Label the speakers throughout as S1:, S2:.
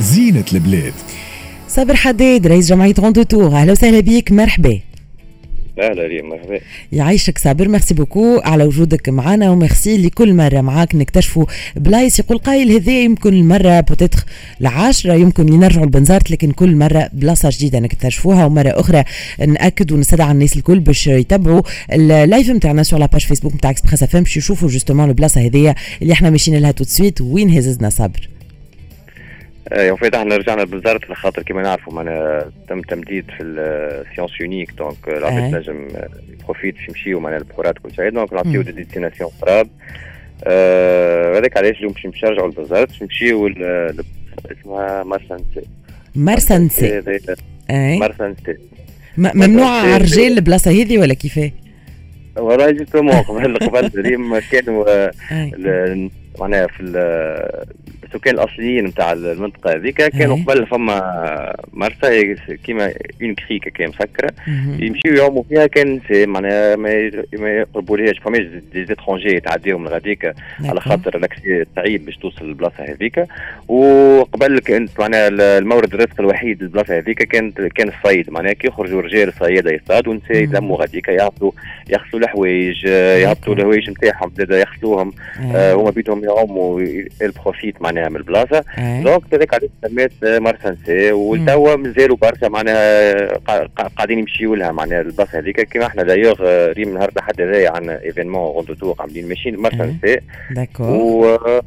S1: زينة البلاد.
S2: صابر حداد رئيس جمعية Rando Tour. أهلا وسهلا بيك مرحبا.
S3: أهلا ريم مرحبا.
S2: يعيشك صابر merci beaucoup. على وجودك معنا وميرسي لكل مرة معاك نكتشفوا بلايص. يقول قايل هذا يمكن المرة peut-être العاشرة يمكن نرجعوا لبنزرت لكن كل مرة بلاصة جديدة نكتشفوها ومرة أخرى نأكد ونستدعى الناس الكل باش يتبعوا ال live نتاعنا sur la page Facebook نتاع Express FM باش يشوفوا justement البلاصة هذيا اللي إحنا ماشيين لها tout de suite وين هززنا صابر؟
S3: en fait إحنا رجعنا على خاطر كما نعرفوا معنا تم تمديد في ال séance unique donc العباد تنجم profite باش يمشيو معنا البحورات كل شيء. donc نعطيو des destinations قراب هذاك علاش اليوم باش نرجعوا للبنزرت باش نمشيو اسمها مرسنسي
S2: مرسنسي
S3: مرسنسي
S2: ممنوع على الرجال البلاصه هذه ولا كيفاه؟
S3: والله justement قبل قبل كانوا معناها في السكان الأصليين نتاع المنطقة هذيك كانوا قبل فما مرسى كيما une crique qui مسكرة. يمشيو يعوموا فيها كان معناها ما يقربوا لهاش فماش des étrangers من غاديك على خاطر ال accès صعيب باش توصل للبلاصة هذيك وقبل كانت معناها المورد الرزق الوحيد للبلاصة هذيك كانت كان الصيد معناها كي يخرجوا رجال صيادة يصطادوا ونساء يلموا غاديك يهبطوا يغسلوا الحوايج يهبطوا الحوايج نتاعهم يغسلوهم. هما بيدهم يعوموا ils profitent معناها. من البلاصة. donc هذاك علاش سميت مارسنسي وتوا مازالوا برشا معناها قاعدين يمشيوا لها معناها البلاصه هذيك. كيما إحنا دايوغ ريم النهار لحد هذايا عندنا événement Rando Tour عاملين ماشيين مارسنسي
S2: d'accord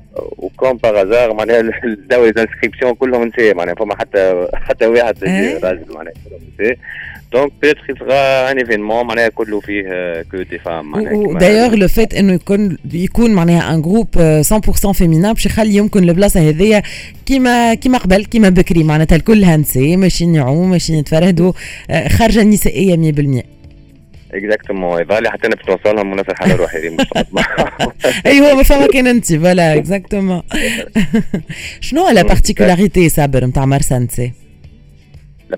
S3: و comme par hasard معناها توا les inscriptions كلهم نساء معناها فما حتى حتى واحد راجل معناها نساء donc peut-être ça sera un événement معناها كله فيه que des femmes
S2: معناها d'ailleurs le fait إنه يكون يكون معناها un groupe 100% féminin باش يخلي يمكن البلاصة هذيا كيما كيما قبل كيما بكري معناتها الكل نساء ماشيين يعوموا ماشيين يتفرهدوا خارجة نسائية 100%
S3: exactement يظهر حتى أنا باش نوصلهم ونفس الحاله روحي مش
S2: اي هو ما فما كان انت voilà exactement شنو la particularité صابر نتاع مرسنسي
S3: la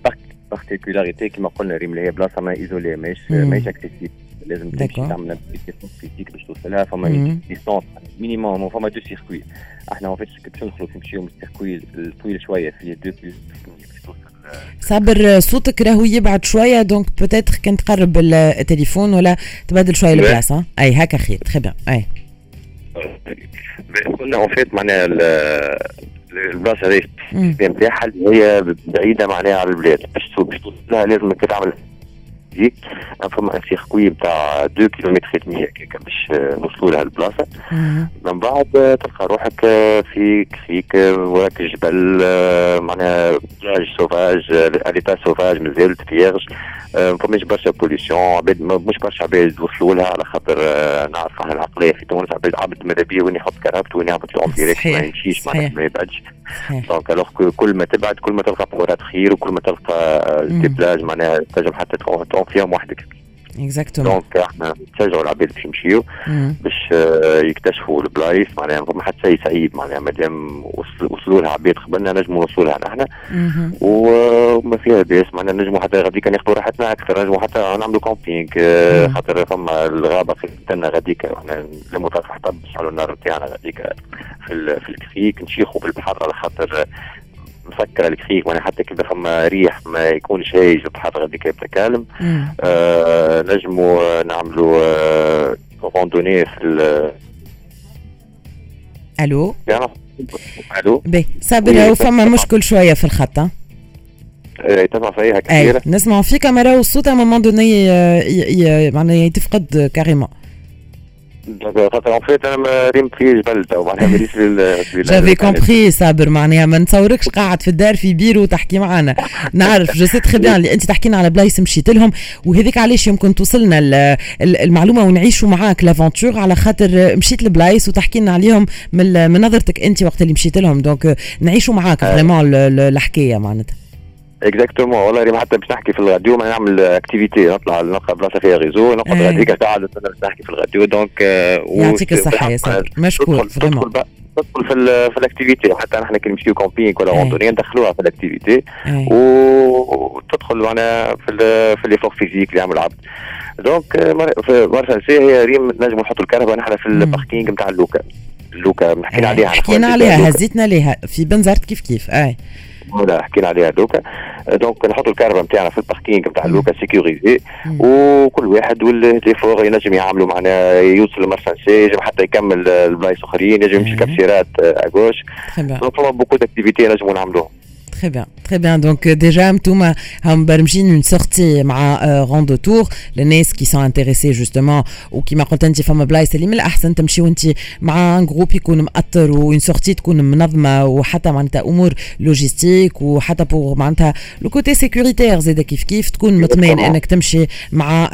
S3: particularité كما قلنا ريم اللي هي بلاصه ما isolée ماهيش ماهيش accessible لازم تمشي تعمل physique باش توصلها فما distance minimum فما deux circuits إحنا ما فيش باش ندخلوا نمشيو من ال circuit الطويل شوية فيه de plus
S2: صابر صوتك راهو يبعد شوية donc peut-être كان تقرب التليفون ولا تبدل شوية البلاصة. أي هكا خير. très bien أي.
S3: قلنا en fait معناها البلاصة هذه نتاعها اللي هي بعيدة معناها على البلاد. باش توصلها لازم تعمل دي فما circuit نتاع 2 كيلومتر 800 هكاك باش نوصلوا لها البلاصة. من بعد تلقى روحك في crique وراك جبل معناها plage sauvage à l'état sauvage مازال vierge فماش برشا pollution عباد مش برشا عباد وصلوا لها على خاطر نعرف إحنا العقلية في تونس عباد عبد ماذا بيه وين يحط كرهبته وين يهبط يعوم direct ما يمشيش معناها ما يبعدش. donc alors كل ما تبعد كل ما تلقى بحورات خير وكل ما تلقى des plages معناها تنجم حتى فيهم وحدك
S2: exactement
S3: donc إحنا نشجعوا العباد باش يمشيو باش يكتشفوا البلايص معناها فما حتى شيء صعيب معناها مادام وصلوا لها عباد قبلنا نجموا نوصلوا لها نحن. وما فيها باس معناها نجموا حتى غاديك ناخذوا راحتنا أكثر نجموا حتى نعملوا camping خاطر فما الغابة خلتنا غاديك إحنا لما حتى نشعلوا النار نتاعنا غاديك في في ال crique نشيخوا في البحر على خاطر مسكره ال crique وأنا حتى كيف فما ريح ما يكونش هايج غادي يبدا calme آه نجموا نعملوا آه randonnée في ال
S2: ألو؟
S3: ألو؟
S2: بي صابر فما مشكل شوية في الخط
S3: تسمع فيها كثير
S2: نسمع فيك مرة والصوت ا مومون دوني معناها يتفقد كاريمون
S3: في جبل تو معناها ماليش
S2: جافي كومبري صابر معناها ما نتصوركش قاعد في الدار في بيرو وتحكي معنا نعرف جو سي تخي بيان اللي أنت تحكينا على بلايص مشيت لهم وهذيك علاش يمكن توصلنا المعلومة ونعيشوا معاك لافونتور على خاطر مشيت لبلايص وتحكي لنا عليهم من من نظرتك أنت وقت اللي مشيت لهم. دونك نعيشوا معاك فريمون الحكاية معناتها.
S3: exactement والله ريم حتى باش نحكي في الغاديو ما نعمل activité نطلع نلقى بلاصه فيها réseau نقعد غاديك ساعه باش نحكي في ال radio donc
S2: يعطيك الصحة يا صابر مشكور vraiment
S3: تدخل في في ال activité حتى نحن كي نمشيو camping ولا randonnée ندخلوها في ال activité وتدخل معنا في في l'effort physique اللي يعمل العبد. donc في مرسى هي ريم نجموا نحطوا الكهرباء نحن في ال parking نتاع اللوكا لوكا حكينا عليها
S2: حكينا عليها هزيتنا ليها في بنزرت كيف كيف اي
S3: ولا حكينا عليها دوكا دونك نحطوا الكهرباء نتاعنا في الباركينغ نتاع لوكا سيكوريزي وكل واحد والتليفون ينجم يعملوا معناها يوصل لمرسانسي ينجم حتى يكمل البلايص اخرين ينجم يمشي كبسيرات اغوش دونك فما بوكو داكتيفيتي نجموا نعملوهم.
S2: Très bien, très bien. Donc déjà, Mtouma, Hambarmjin, une sortie مع روندو تور للناس qui sont intéressés justement وكيما قلت انت فما بلايص اللي من الاحسن تمشي وانت مع groupe يكون مأطر وين sortie تكون منظمه وحتى معناتها امور logistique وحتى pour معناتها le côté sécuritaire زاد كيف كيف تكون مطمئن انك تمشي مع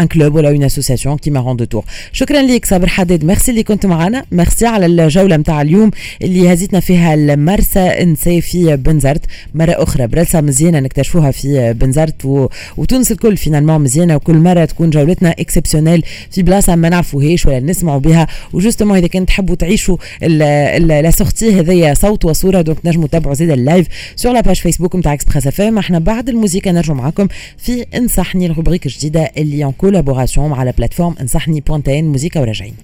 S2: un club ولا une association كيما Rando Tour. شكرا لك صابر حداد ميرسي اللي كنت معنا ميرسي على الجوله نتاع اليوم اللي هزيتنا فيها المرسى انسي في بنزرت مرة أخرى. برلسة مزيانة نكتشفوها في بنزرت و... وتونس الكل finalement مزيانة وكل مرة تكون جولتنا exceptionnelle في بلاصة ما نعرفوهاش ولا نسمعوا بها. و justement إذا كان تحبوا تعيشوا la sortie هذيا صوت وصورة donc نجموا تتابعوا زيد ال live sur la page Facebook نتاع Express FM إحنا بعد الموسيقى نرجعوا معاكم في إنصحني ال rubrique الجديدة اللي en collaboration مع la plateforme إنصحني point tn موسيقى وراجعين.